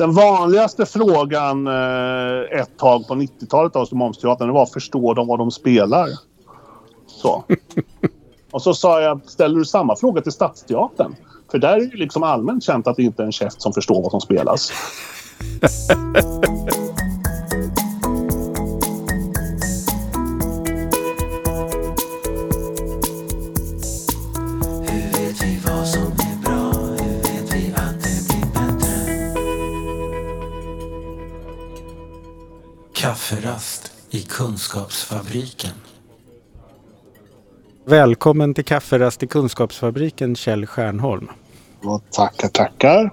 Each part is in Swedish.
Den vanligaste frågan eh, ett tag på 90-talet hos Momsteatern var förstår de vad de spelar? Så. Och så sa jag, ställer du samma fråga till Stadsteatern? För där är det liksom allmänt känt att det inte är en käft som förstår vad som spelas. i Kunskapsfabriken. Välkommen till kafferast i Kunskapsfabriken Kjell Stjärnholm. Och tackar, tackar.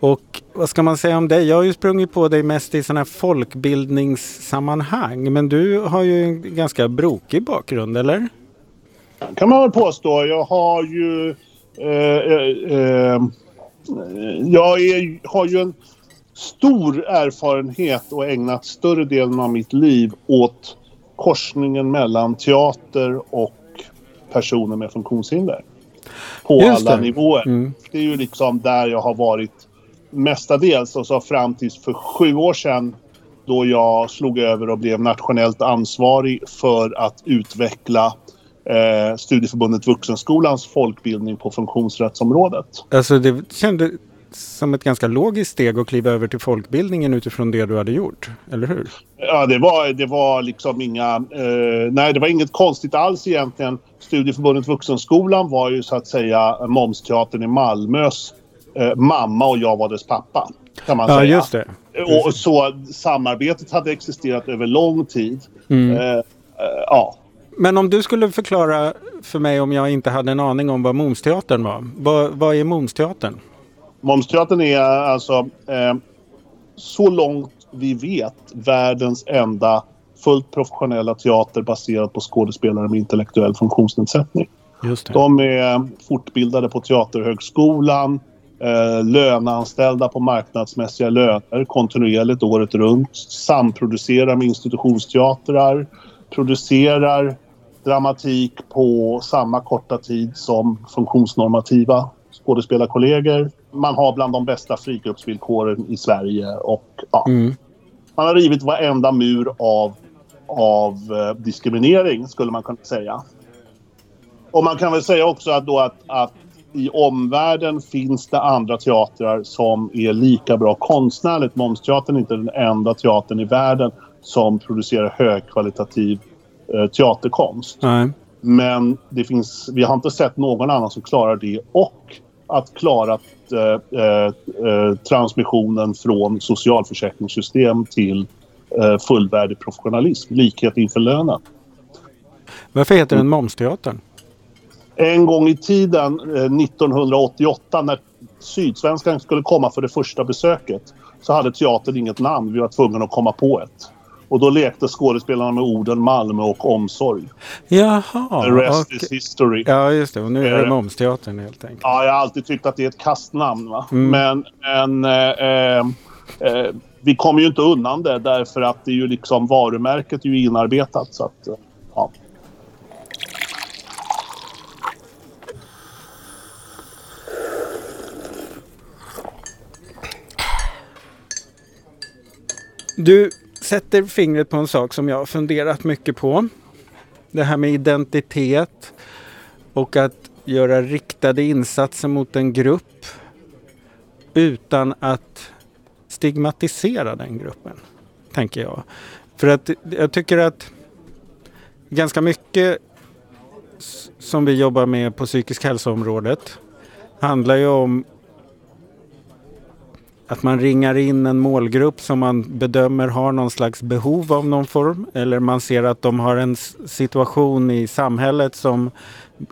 Och vad ska man säga om dig? Jag har ju sprungit på dig mest i sådana här folkbildningssammanhang. Men du har ju en ganska brokig bakgrund, eller? kan man väl påstå. Jag har ju... Eh, eh, eh, jag är, har ju en stor erfarenhet och ägnat större delen av mitt liv åt korsningen mellan teater och personer med funktionshinder. På alla nivåer. Mm. Det är ju liksom där jag har varit mestadels och så fram tills för sju år sedan då jag slog över och blev nationellt ansvarig för att utveckla eh, Studieförbundet Vuxenskolans folkbildning på funktionsrättsområdet. Alltså det kändes som ett ganska logiskt steg att kliva över till folkbildningen utifrån det du hade gjort, eller hur? Ja, det var, det var liksom inga... Eh, nej, det var inget konstigt alls egentligen. Studieförbundet Vuxenskolan var ju så att säga Momsteatern i Malmös eh, mamma och jag var dess pappa. Kan man Ja, säga. just det. Och så samarbetet hade existerat över lång tid. Mm. Eh, eh, ja. Men om du skulle förklara för mig om jag inte hade en aning om vad Momsteatern var. Vad, vad är Momsteatern? Momsteatern är alltså eh, så långt vi vet världens enda fullt professionella teater baserad på skådespelare med intellektuell funktionsnedsättning. Just det. De är fortbildade på Teaterhögskolan, eh, löneanställda på marknadsmässiga löner kontinuerligt året runt, samproducerar med institutionsteatrar, producerar dramatik på samma korta tid som funktionsnormativa skådespelarkollegor. Man har bland de bästa frigruppsvillkoren i Sverige och ja, Mm. man har rivit varenda mur av, av eh, diskriminering skulle man kunna säga. Och man kan väl säga också att, då att, att i omvärlden finns det andra teatrar som är lika bra konstnärligt. Momsteatern är inte den enda teatern i världen som producerar högkvalitativ eh, teaterkonst. Nej. Men det finns, vi har inte sett någon annan som klarar det och att klara eh, eh, eh, transmissionen från socialförsäkringssystem till eh, fullvärdig professionalism, likhet inför lönen. Varför heter den Momsteatern? En gång i tiden, eh, 1988, när Sydsvenskan skulle komma för det första besöket så hade teatern inget namn. Vi var tvungna att komma på ett. Och då lekte skådespelarna med orden Malmö och omsorg. Jaha. The rest okej. is history. Ja, just det. Och nu är det Eh. Momsteatern helt enkelt. Ja, jag har alltid tyckt att det är ett kastnamn. Va? Mm. Men, men eh, eh, eh, vi kommer ju inte undan det därför att det är ju liksom varumärket är ju inarbetat. Så att, eh, ja. Du sätter fingret på en sak som jag har funderat mycket på. Det här med identitet och att göra riktade insatser mot en grupp utan att stigmatisera den gruppen, tänker jag. För att jag tycker att ganska mycket som vi jobbar med på psykisk hälsoområdet handlar ju om att man ringar in en målgrupp som man bedömer har någon slags behov av någon form. Eller man ser att de har en situation i samhället som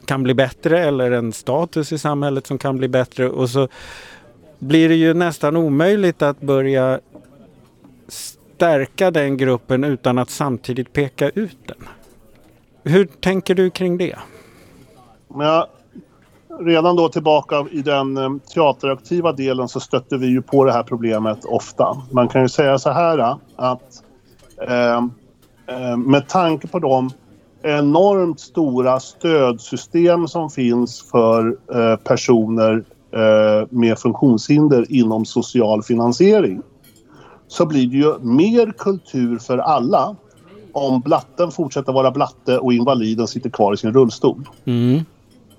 kan bli bättre eller en status i samhället som kan bli bättre. Och så blir det ju nästan omöjligt att börja stärka den gruppen utan att samtidigt peka ut den. Hur tänker du kring det? Ja, redan då tillbaka i den eh, teateraktiva delen så stötte vi ju på det här problemet ofta. Man kan ju säga så här eh, att eh, eh, med tanke på de enormt stora stödsystem som finns för eh, personer eh, med funktionshinder inom social finansiering så blir det ju mer kultur för alla om blatten fortsätter vara blatte och invaliden sitter kvar i sin rullstol. Mm.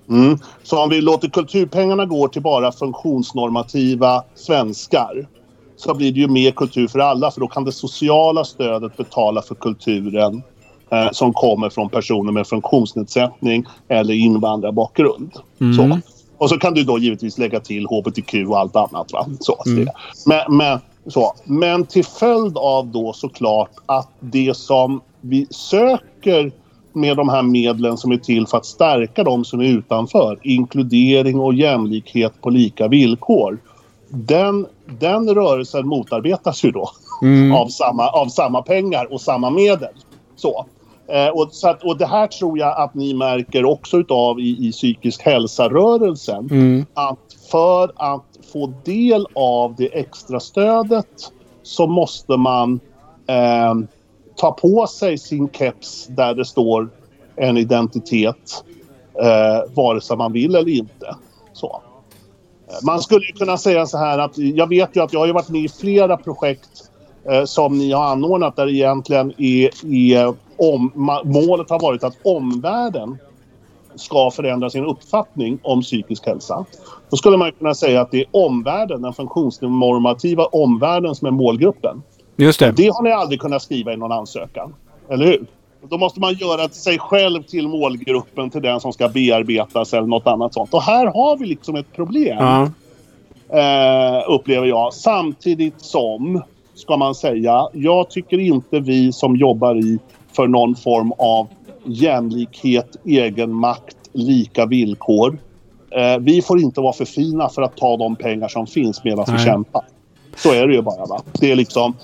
Mm. Så om vi låter kulturpengarna gå till bara funktionsnormativa svenskar så blir det ju mer kultur för alla för då kan det sociala stödet betala för kulturen eh, som kommer från personer med funktionsnedsättning eller invandrarbakgrund. Så. Och så kan du då givetvis lägga till hbtq och allt annat. Va? Så, det. Men, men, så. men till följd av då såklart att det som vi söker med de här medlen som är till för att stärka de som är utanför, inkludering och jämlikhet på lika villkor. Den, den rörelsen motarbetas ju då av, samma, av samma pengar och samma medel. Så. Eh, och, så att, och det här tror jag att ni märker också utav i, i psykisk hälsa-rörelsen. Att för att få del av det extra stödet så måste man eh, ta på sig sin keps där det står en identitet eh, vare sig man vill eller inte. Så. Eh, man skulle ju kunna säga så här att jag vet ju att jag har ju varit med i flera projekt eh, som ni har anordnat där egentligen är, är om, målet har varit att omvärlden ska förändra sin uppfattning om psykisk hälsa. Då skulle man kunna säga att det är omvärlden, den funktionsnormativa omvärlden som är målgruppen. Just det. Det har ni aldrig kunnat skriva i någon ansökan. Eller hur? Då måste man göra sig själv till målgruppen till den som ska bearbetas eller något annat sånt. Och här har vi liksom ett problem. Ja. Eh, upplever jag. Samtidigt som, ska man säga, jag tycker inte vi som jobbar i för någon form av jämlikhet, egenmakt, lika villkor. Eh, vi får inte vara för fina för att ta de pengar som finns medan vi kämpar. Så är det ju bara. Va? Det är liksom,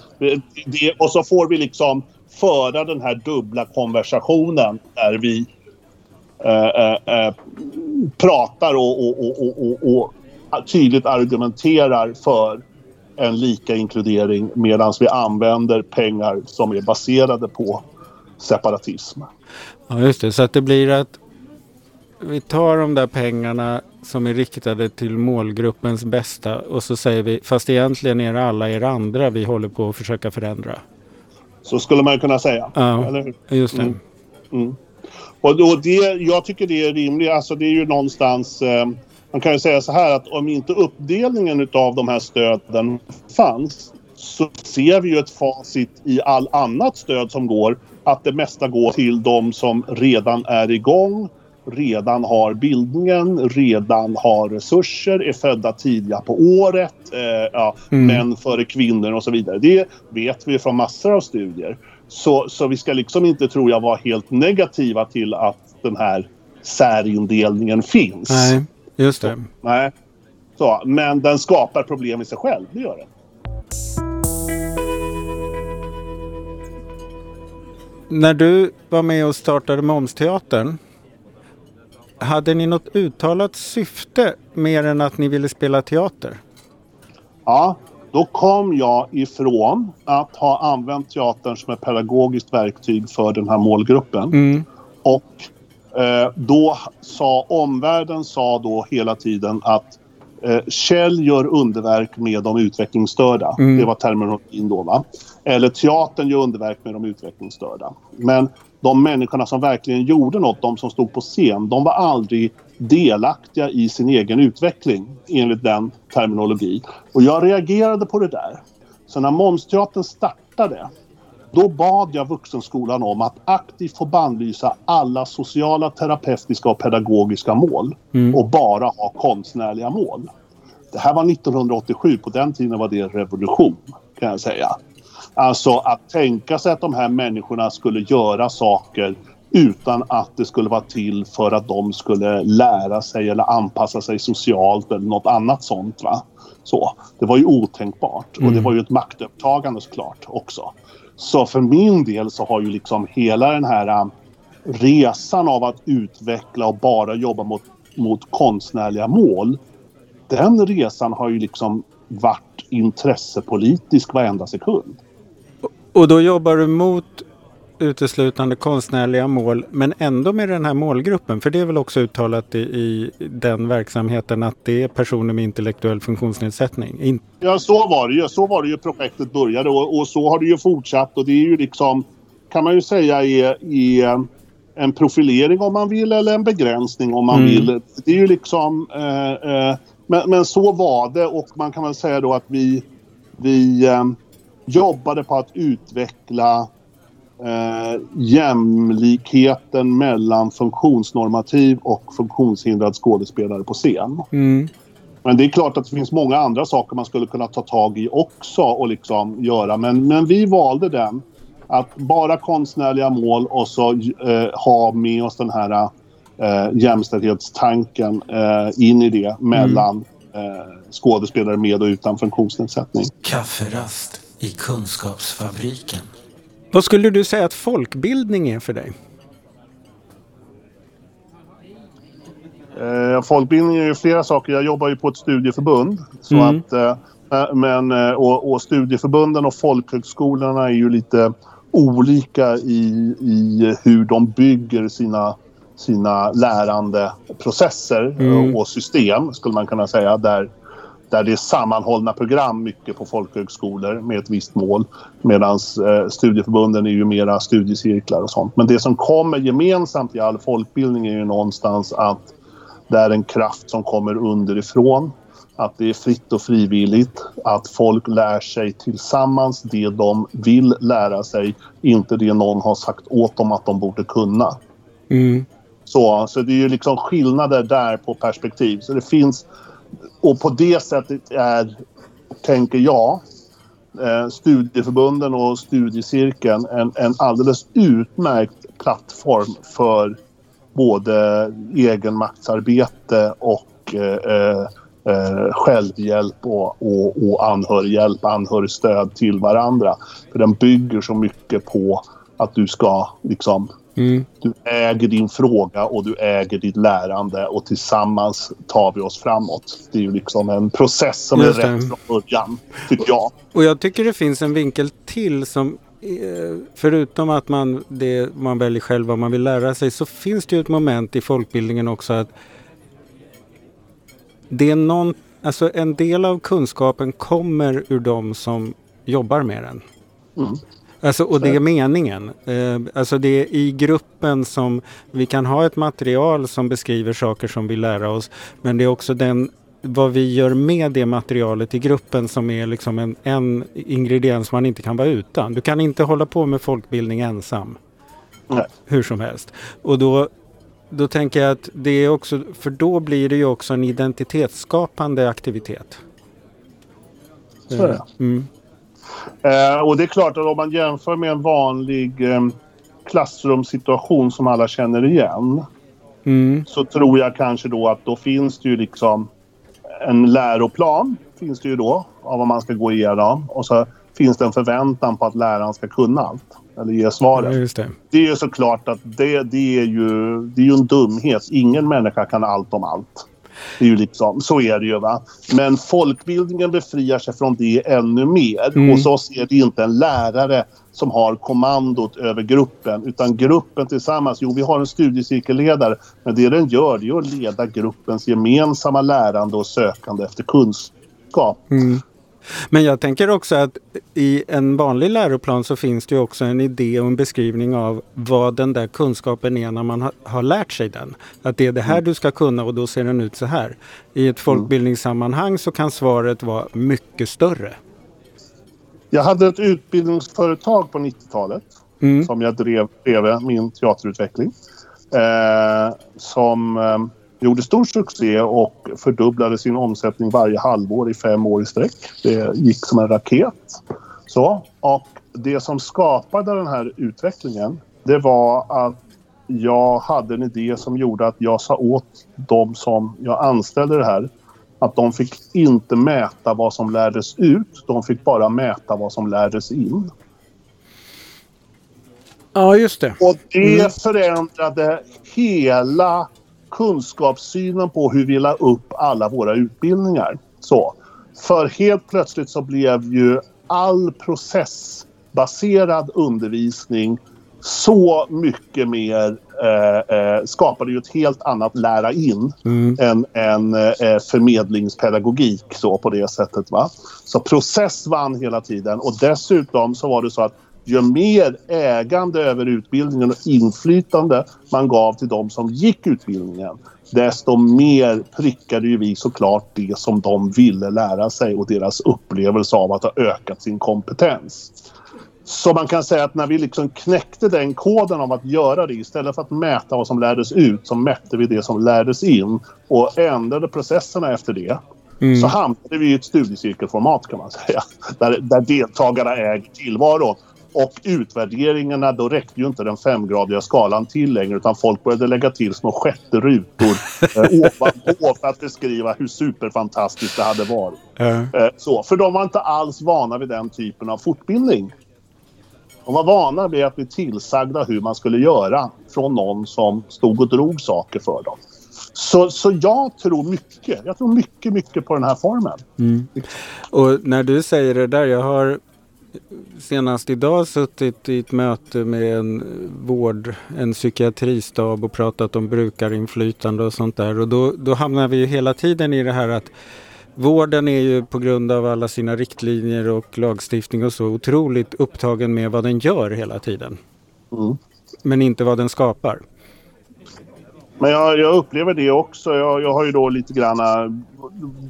det, och så får vi liksom föra den här dubbla konversationen där vi eh, eh, eh, pratar och, och, och, och, och, och tydligt argumenterar för en lika inkludering medan vi använder pengar som är baserade på separatism. Ja, just det. Så att det blir att vi tar de där pengarna som är riktade till målgruppens bästa och så säger vi fast egentligen är det alla er andra vi håller på att försöka förändra. Så skulle man kunna säga. Ja. Eller? Just det. Mm. Mm. Och, och det, jag tycker det är rimligt. Alltså det är ju någonstans... Eh, man kan ju säga så här att om inte uppdelningen utav de här stöden fanns så ser vi ju ett facit i all annat stöd som går att det mesta går till de som redan är igång, redan har bildningen, redan har resurser, är födda tidiga på året, eh, ja, män före kvinnor och så vidare. Det vet vi från massor av studier. Så, så vi ska liksom inte, tror jag, vara helt negativa till att den här särindelningen finns. Nej, just det. Nej. Så, men den skapar problem i sig själv, det gör den. När du var med och startade Momsteatern. Hade ni något uttalat syfte mer än att ni ville spela teater? Ja, då kom jag ifrån att ha använt teatern som ett pedagogiskt verktyg för den här målgruppen. Och eh, då sa omvärlden sa då hela tiden att eh, Kjell gör underverk med de utvecklingsstörda. Det var terminologin då. Va? Eller teatern gör underverk med de utvecklingsstörda. Men de människorna som verkligen gjorde något, de som stod på scen, de var aldrig delaktiga i sin egen utveckling enligt den terminologin. Och jag reagerade på det där. Så när Momsteatern startade då bad jag Vuxenskolan om att aktivt få bannlysa alla sociala, terapeutiska och pedagogiska mål och bara ha konstnärliga mål. Det här var 1987. På den tiden var det revolution, kan jag säga. Alltså att tänka sig att de här människorna skulle göra saker utan att det skulle vara till för att de skulle lära sig eller anpassa sig socialt eller något annat sånt. Va? Så, det var ju otänkbart och det var ju ett maktövertagande såklart också. Så för min del så har ju liksom hela den här um, resan av att utveckla och bara jobba mot, mot konstnärliga mål. Den resan har ju liksom varit intressepolitisk varenda sekund. Och då jobbar du mot uteslutande konstnärliga mål men ändå med den här målgruppen? För det är väl också uttalat i, i den verksamheten att det är personer med intellektuell funktionsnedsättning? In Ja, så var det ju. Så var det ju projektet började och, och så har det ju fortsatt och det är ju liksom kan man ju säga är, är en profilering om man vill eller en begränsning om man Mm. vill. Det är ju liksom eh, eh, men, men så var det och man kan väl säga då att vi, vi eh, jobbade på att utveckla eh, jämlikheten mellan funktionsnormativ och funktionshindrad skådespelare på scen. mm. Men det är klart att det finns många andra saker man skulle kunna ta tag i också och liksom göra. Men, men vi valde den. Att bara konstnärliga mål och så eh, ha med oss den här eh, jämställdhetstanken eh, in i det mellan eh, skådespelare med och utan funktionsnedsättning. Kafferast i Kunskapsfabriken. Vad skulle du säga att folkbildning är för dig? Eh, folkbildning är ju flera saker. Jag jobbar ju på ett studieförbund. Så Mm. att, eh, eh, men, eh, och, och studieförbunden och folkhögskolorna är ju lite olika i, i hur de bygger sina, sina lärandeprocesser Mm. och system skulle man kunna säga. Där, där det är sammanhållna program mycket på folkhögskolor med ett visst mål. Medan eh, studieförbunden är ju mera studiecirklar och sånt. Men det som kommer gemensamt i all folkbildning är ju någonstans att det är en kraft som kommer underifrån. Att det är fritt och frivilligt. Att folk lär sig tillsammans det de vill lära sig. Inte det någon har sagt åt dem att de borde kunna. Mm. Så, så det är ju liksom skillnader där på perspektiv. Så det finns... Och på det sättet är, tänker jag, eh, studieförbunden och studiecirkeln en, en alldeles utmärkt plattform för både egenmaktsarbete och eh, eh, eh, självhjälp och, och, och anhörighjälp, anhörigstöd till varandra. För den bygger så mycket på att du ska liksom Mm. du äger din fråga och du äger ditt lärande och tillsammans tar vi oss framåt. Det är ju liksom en process som Just är det. rätt från början, tycker jag. Och jag tycker det finns en vinkel till som eh, förutom att man, det, man väljer själv vad man vill lära sig så finns det ju ett moment i folkbildningen också att det är någon, alltså en del av kunskapen kommer ur de som jobbar med den. Mm. Alltså, och det är meningen. Eh, alltså det är i gruppen som vi kan ha ett material som beskriver saker som vi lär oss. Men det är också den, vad vi gör med det materialet i gruppen som är liksom en, en ingrediens man inte kan vara utan. Du kan inte hålla på med folkbildning ensam. Nej. Hur som helst. Och då, då tänker jag att det är också, för då blir det ju också en identitetsskapande aktivitet. Så är det. Mm. Eh, och det är klart att om man jämför med en vanlig eh, klassrumssituation som alla känner igen Mm. så tror jag kanske då att då finns det ju liksom en läroplan finns det ju då av vad man ska gå igenom och så finns det en förväntan på att läraren ska kunna allt eller ge Ja, svaret. just det. Det är ju såklart att det, det, är ju, det är ju en dumhet. Ingen människa kan allt om allt. Det är ju liksom, så är det ju. Va? Men folkbildningen befriar sig från det ännu mer. Mm. Och så är det inte en lärare som har kommandot över gruppen. Utan gruppen tillsammans. Jo, vi har en studiecirkelledare. Men det den gör det är att leda gruppens gemensamma lärande och sökande efter kunskap. Mm. Men jag tänker också att i en vanlig läroplan så finns det ju också en idé och en beskrivning av vad den där kunskapen är när man har, har lärt sig den. Att det är det här du ska kunna och då ser den ut så här. I ett folkbildningssammanhang så kan svaret vara mycket större. Jag hade ett utbildningsföretag på 90-talet Mm. som jag drev bredvid min teaterutveckling. Eh, som eh, gjorde stor succé och fördubblade sin omsättning varje halvår i fem år i sträck. Det gick som en raket. Så, och det som skapade den här utvecklingen det var att jag hade en idé som gjorde att jag sa åt de som jag anställde det här att de fick inte mäta vad som lärdes ut. De fick bara mäta vad som lärdes in. Ja, just det. Och det förändrade hela kunskapssynen på hur vi la upp alla våra utbildningar. Så. För helt plötsligt så blev ju all processbaserad undervisning så mycket mer eh, eh, skapade ju ett helt annat lära in Mm. än, än eh, förmedlingspedagogik så på det sättet. Va? Så process vann hela tiden och dessutom så var det så att ju mer ägande över utbildningen och inflytande man gav till de som gick utbildningen desto mer prickade ju vi såklart det som de ville lära sig och deras upplevelse av att ha ökat sin kompetens. Så man kan säga att när vi liksom knäckte den koden av att göra det istället för att mäta vad som lärdes ut så mätte vi det som lärdes in och ändrade processerna efter det. Så hamnade vi i ett studiecirkelformat kan man säga. Där, där deltagarna äger tillvaron. Och utvärderingarna, då räckte ju inte den femgradiga skalan till längre utan folk började lägga till små sjätte rutor eh, ovanpå för att beskriva hur superfantastiskt det hade varit. Ja. Eh, så, för de var inte alls vana vid den typen av fortbildning. De var vana vid att bli tillsagda hur man skulle göra från någon som stod och drog saker för dem. Så, så jag tror mycket. Jag tror mycket, mycket på den här formen. Och när du säger det där, jag har senast idag suttit i ett möte med en vård, en psykiatristab och pratat om brukarinflytande och sånt där. Och då, då hamnar vi ju hela tiden i det här att vården är ju på grund av alla sina riktlinjer och lagstiftning och så otroligt upptagen med vad den gör hela tiden. Mm. Men inte vad den skapar. Men jag, jag upplever det också. Jag, jag har ju då lite grann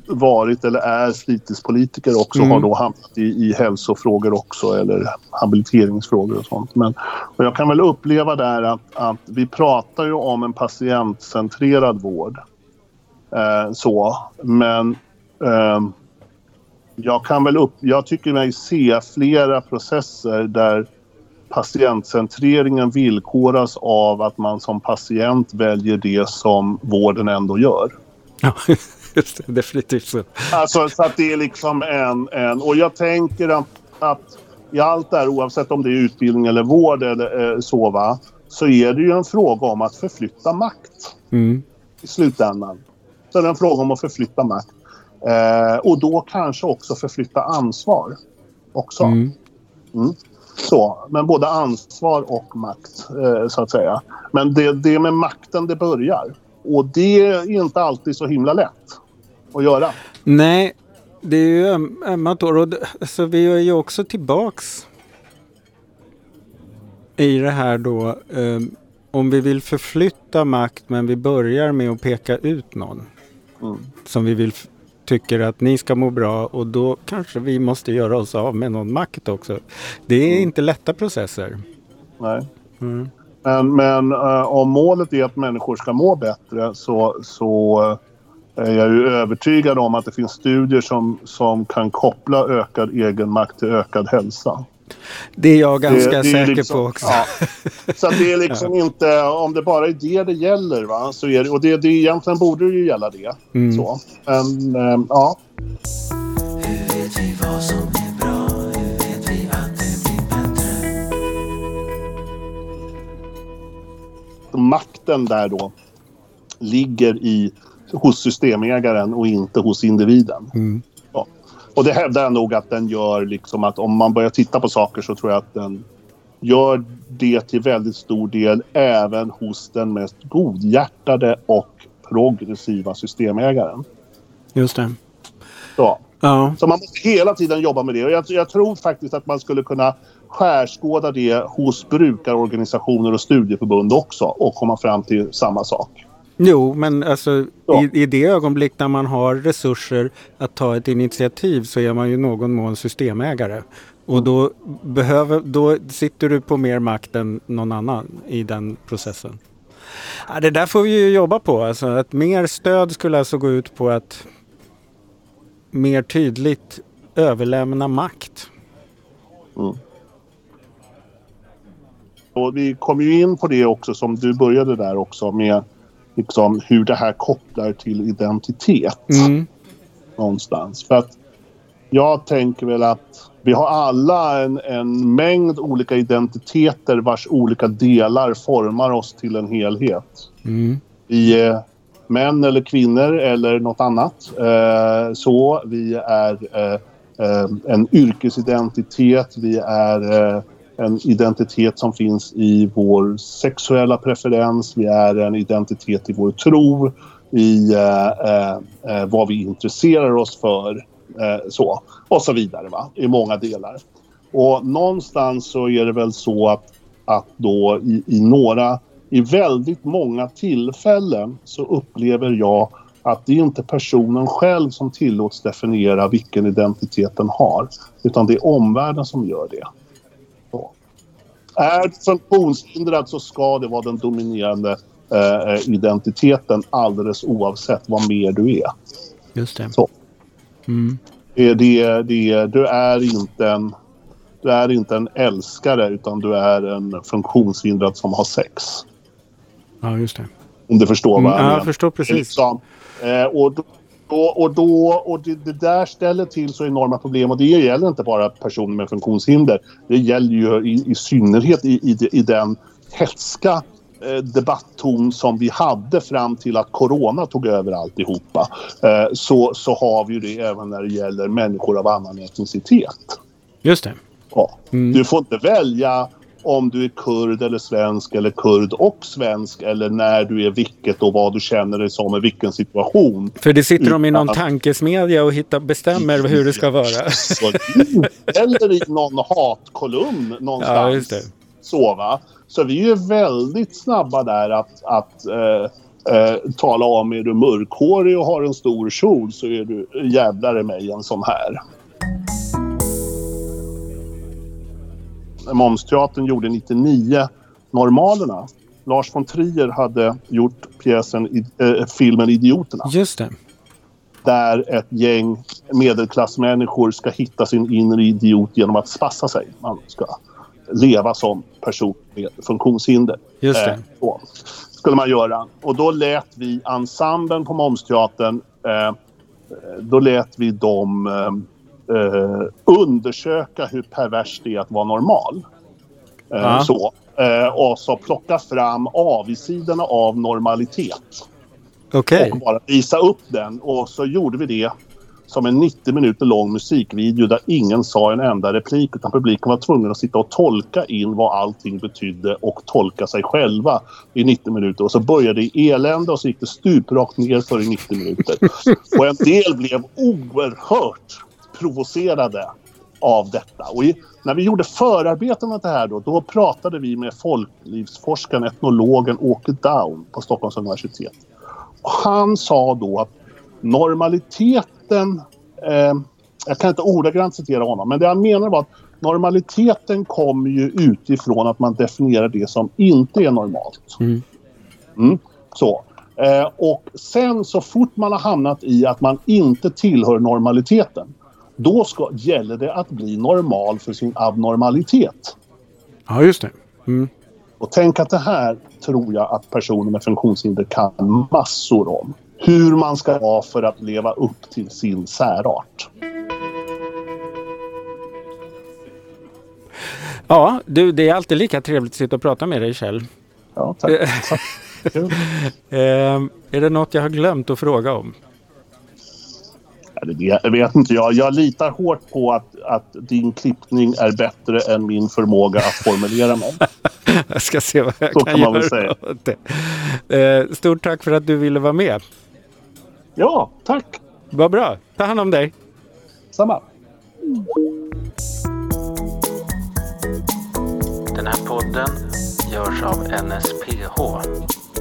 varit eller är fritidspolitiker också. Mm. Har då hamnat i, i hälsofrågor också eller habiliteringsfrågor och sånt. Men, och jag kan väl uppleva där att, att vi pratar ju om en patientcentrerad vård. Eh, så, men ehm, jag kan väl upp, jag tycker mig se flera processer där patientcentreringen villkoras av att man som patient väljer det som vården ändå gör. Ja, just det, definitivt så. Alltså så att det är liksom en... en och jag tänker att, att i allt det här oavsett om det är utbildning eller vård eller eh, så va, så är det ju en fråga om att förflytta makt Mm. i slutändan. Så är det en fråga om att förflytta makt. Eh, och då kanske också förflytta ansvar också. Mm. Mm. Så, men både ansvar och makt, eh, så att säga. Men det, det är med makten det börjar. Och det är inte alltid så himla lätt att göra. Nej, det är ju öm- ömma tår. Och det- Så vi är ju också tillbaks i det här då. Eh, om vi vill förflytta makt men vi börjar med att peka ut någon. Mm. Som vi vill tycker att ni ska må bra och då kanske vi måste göra oss av med någon makt också. Det är inte lätta processer. Nej. Mm. Men, men eh, om målet är att människor ska må bättre så, så eh, är jag ju övertygad om att det finns studier som, som kan koppla ökad egenmakt till ökad hälsa. Det är jag ganska det är säker liksom- på också. Ja. Så att det är liksom inte, om det bara är det det gäller va, så är det, och det, det egentligen borde det ju gälla det. Mm. Så. Men eh, ja, Hur vet vi vad som är bra? Hur vet vi att det blir bättre? makten där då ligger i, hos systemägaren och inte hos individen. Mm. Och det hävdar jag nog att den gör liksom att om man börjar titta på saker så tror jag att den gör det till väldigt stor del även hos den mest godhjärtade och progressiva systemägaren. Just det. Så. Ja. Så man måste hela tiden jobba med det. Och jag, jag tror faktiskt att man skulle kunna skärskåda det hos brukarorganisationer och studieförbund också och komma fram till samma sak. Jo, men alltså i, i det ögonblick när man har resurser att ta ett initiativ så är man ju någon mån systemägare. Och då, behöver, då sitter du på mer makt än någon annan i den processen. Ja, det där får vi ju jobba på. Alltså, att mer stöd skulle alltså gå ut på att mer tydligt överlämna makt. Och vi kom ju in på det också som du började där också med liksom hur det här kopplar till identitet Mm. någonstans. För att jag tänker väl att vi har alla en, en mängd olika identiteter vars olika delar formar oss till en helhet. Mm. Vi är män eller kvinnor eller något annat. Eh, så vi är eh, eh, en yrkesidentitet, vi är eh, en identitet som finns i vår sexuella preferens. Vi är en identitet i vår tro, i eh, eh, eh, vad vi intresserar oss för eh, så, och så vidare va? i många delar. Och någonstans så är det väl så att, att då i, i några, i väldigt många tillfällen så upplever jag att det är inte personen själv som tillåts definiera vilken identitet den har. Utan det är omvärlden som gör det. Är funktionshindrad så ska det vara den dominerande eh, identiteten alldeles oavsett vad mer du är. Just det. Så. Mm. Det, det, det, du, är inte en, du är inte en älskare utan du är en funktionshindrad som har sex. Ja, just det. Om du förstår Mm, vad jag ja, menar. jag förstår precis. Liksom, eh, och då, och, då, och det, det där ställer till så enorma problem. Och det gäller inte bara personer med funktionshinder. Det gäller ju i, i synnerhet i, i, i den hetska eh, debattton som vi hade fram till att corona tog över alltihopa. Eh, så, så har vi ju det även när det gäller människor av annan etnicitet. Just det. Ja. Mm. Du får inte välja om du är kurd eller svensk eller kurd och svensk eller när du är vilket och vad du känner dig som i vilken situation. För det sitter de i någon Utan- tankesmedja och hittar, bestämmer hur det ska vara. Eller i någon hatkolumn någonstans. Ja. Så, va? så vi är väldigt snabba där att, att eh, eh, tala om är du mörkhårig och har en stor kjol så är du jävlar mig en sån här. Momsteatern gjorde 99 Normalerna. Lars von Trier hade gjort pjäsen, i- eh, filmen Idioterna Just det. där ett gäng medelklassmänniskor ska hitta sin inre idiot genom att spassa sig. Man ska leva som person med funktionshinder. Just det. Eh, skulle man göra. Och då lät vi ensemblen på Momsteatern eh, då lät vi dem eh, undersöka hur perverst det är att vara normal. Eh, så. Eh, och så plocka fram avigsidorna av normalitet Okej. och bara visa upp den. Och så gjorde vi det som en 90 minuter lång musikvideo där ingen sa en enda replik utan publiken var tvungen att sitta och tolka in vad allting betydde och tolka sig själva i 90 minuter. Och så började det i elände och så gick det stuprakt ner för i 90 minuter. Och en del blev oerhört provocerade av detta. Och i, när vi gjorde förarbeten av det här då, då pratade vi med folklivsforskaren, etnologen Åke Down på Stockholms universitet. Och han sa då att normaliteten, eh, jag kan inte ordagrant citera honom, men det han menar var att normaliteten kommer ju utifrån att man definierar det som inte är normalt. Mm. Mm, så. Eh, och sen så fort man har hamnat i att man inte tillhör normaliteten, då ska, gäller det att bli normal för sin abnormalitet. Ja, just det. Mm. Och tänk att det här tror jag att personer med funktionshinder kan massor om. Hur man ska vara för att leva upp till sin särart. Ja, du, det är alltid lika trevligt att sitta och prata med dig Kjell. Ja, tack. tack. Kul. Eh, är det något jag har glömt att fråga om? Ja, det vet, inte jag. Jag litar hårt på att, att din klippning är bättre än min förmåga att formulera mig. Jag ska se vad jag Så kan, kan man väl göra säga. åt det. Eh, stort tack för att du ville vara med. Ja, tack. Vad bra. Ta hand om dig. Samma. Den här podden görs av NSPH,